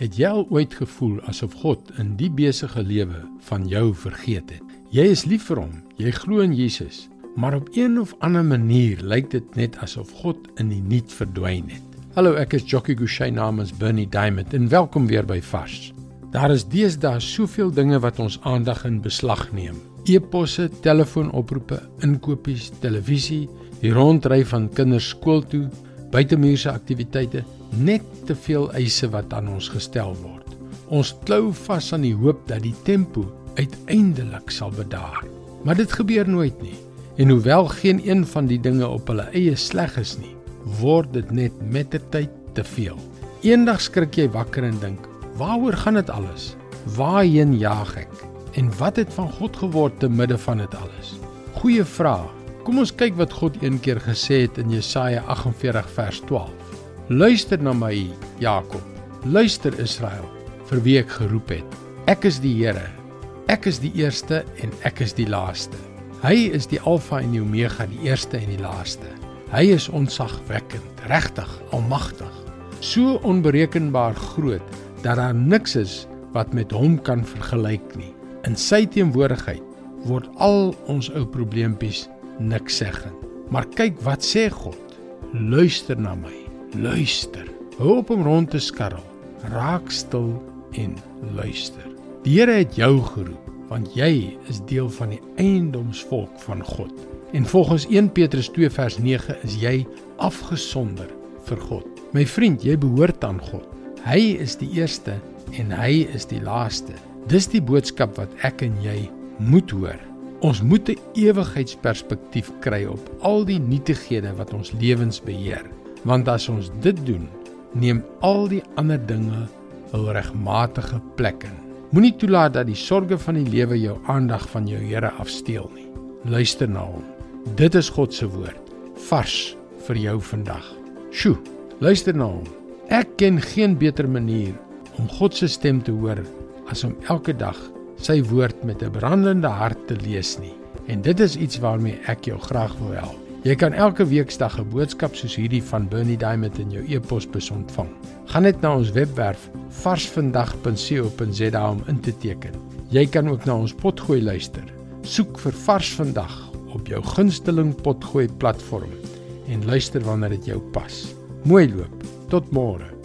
Het jy al ooit gevoel asof God in die besige lewe van jou vergeet het? Jy is lief vir hom, jy glo in Jesus, maar op een of ander manier lyk dit net asof God in die niet verdwyn het. Hallo, ek is Jockey Gouchee namens Bernie Diamond en welkom weer by Vars. Daar is deesdae soveel dinge wat ons aandag in beslag neem. E-posse, telefoonoproepe, inkopies, televisie, die rondry van kinders skool toe, buitemuurse aktiwiteite, net te veel eise wat aan ons gestel word. Ons klou vas aan die hoop dat die tempo uiteindelik sal bedaar. Maar dit gebeur nooit nie. En hoewel geen een van die dinge op hulle eie sleg is nie, word dit net met die tyd te veel. Eendag skrik jy wakker en dink, "Waaroor gaan dit alles? Waarheen jaag ek? En wat het van God geword te midde van dit alles?" Goeie vraag. Kom ons kyk wat God een keer gesê het in Jesaja 48 vers 12. Luister na my, Jakob. Luister Israel, vir wie ek geroep het. Ek is die Here. Ek is die eerste en ek is die laaste. Hy is die Alfa en die Omega, die eerste en die laaste. Hy is onsagwekkend, regtig, almagtig. So onberekenbaar groot dat daar niks is wat met hom kan vergelyk nie. In sy teenwoordigheid word al ons ou probleempies niks seggend. Maar kyk wat sê God. Luister na my luister. Hou op om rond te skarrel. Raak stil en luister. Die Here het jou geroep want jy is deel van die eiendomsvolk van God. En volgens 1 Petrus 2 vers 9 is jy afgesonder vir God. My vriend, jy behoort aan God. Hy is die eerste en hy is die laaste. Dis die boodskap wat ek en jy moet hoor. Ons moet 'n ewigheidsperspektief kry op al die nietighede wat ons lewens beheer want as ons dit doen, neem al die ander dinge hul regmatige plek in. Moenie toelaat dat die sorges van die lewe jou aandag van jou Here afsteel nie. Luister na hom. Dit is God se woord, vars vir jou vandag. Sjoe, luister na hom. Ek ken geen beter manier om God se stem te hoor as om elke dag sy woord met 'n brandende hart te lees nie. En dit is iets waarmee ek jou graag wil help. Jy kan elke weeksdag 'n boodskap soos hierdie van Bernie Diamond in jou e-posbus ontvang. Gaan net na ons webwerf varsvandag.co.za om in te teken. Jy kan ook na ons potgooi luister. Soek vir Vars Vandag op jou gunsteling potgooi platform en luister wanneer dit jou pas. Mooi loop. Tot môre.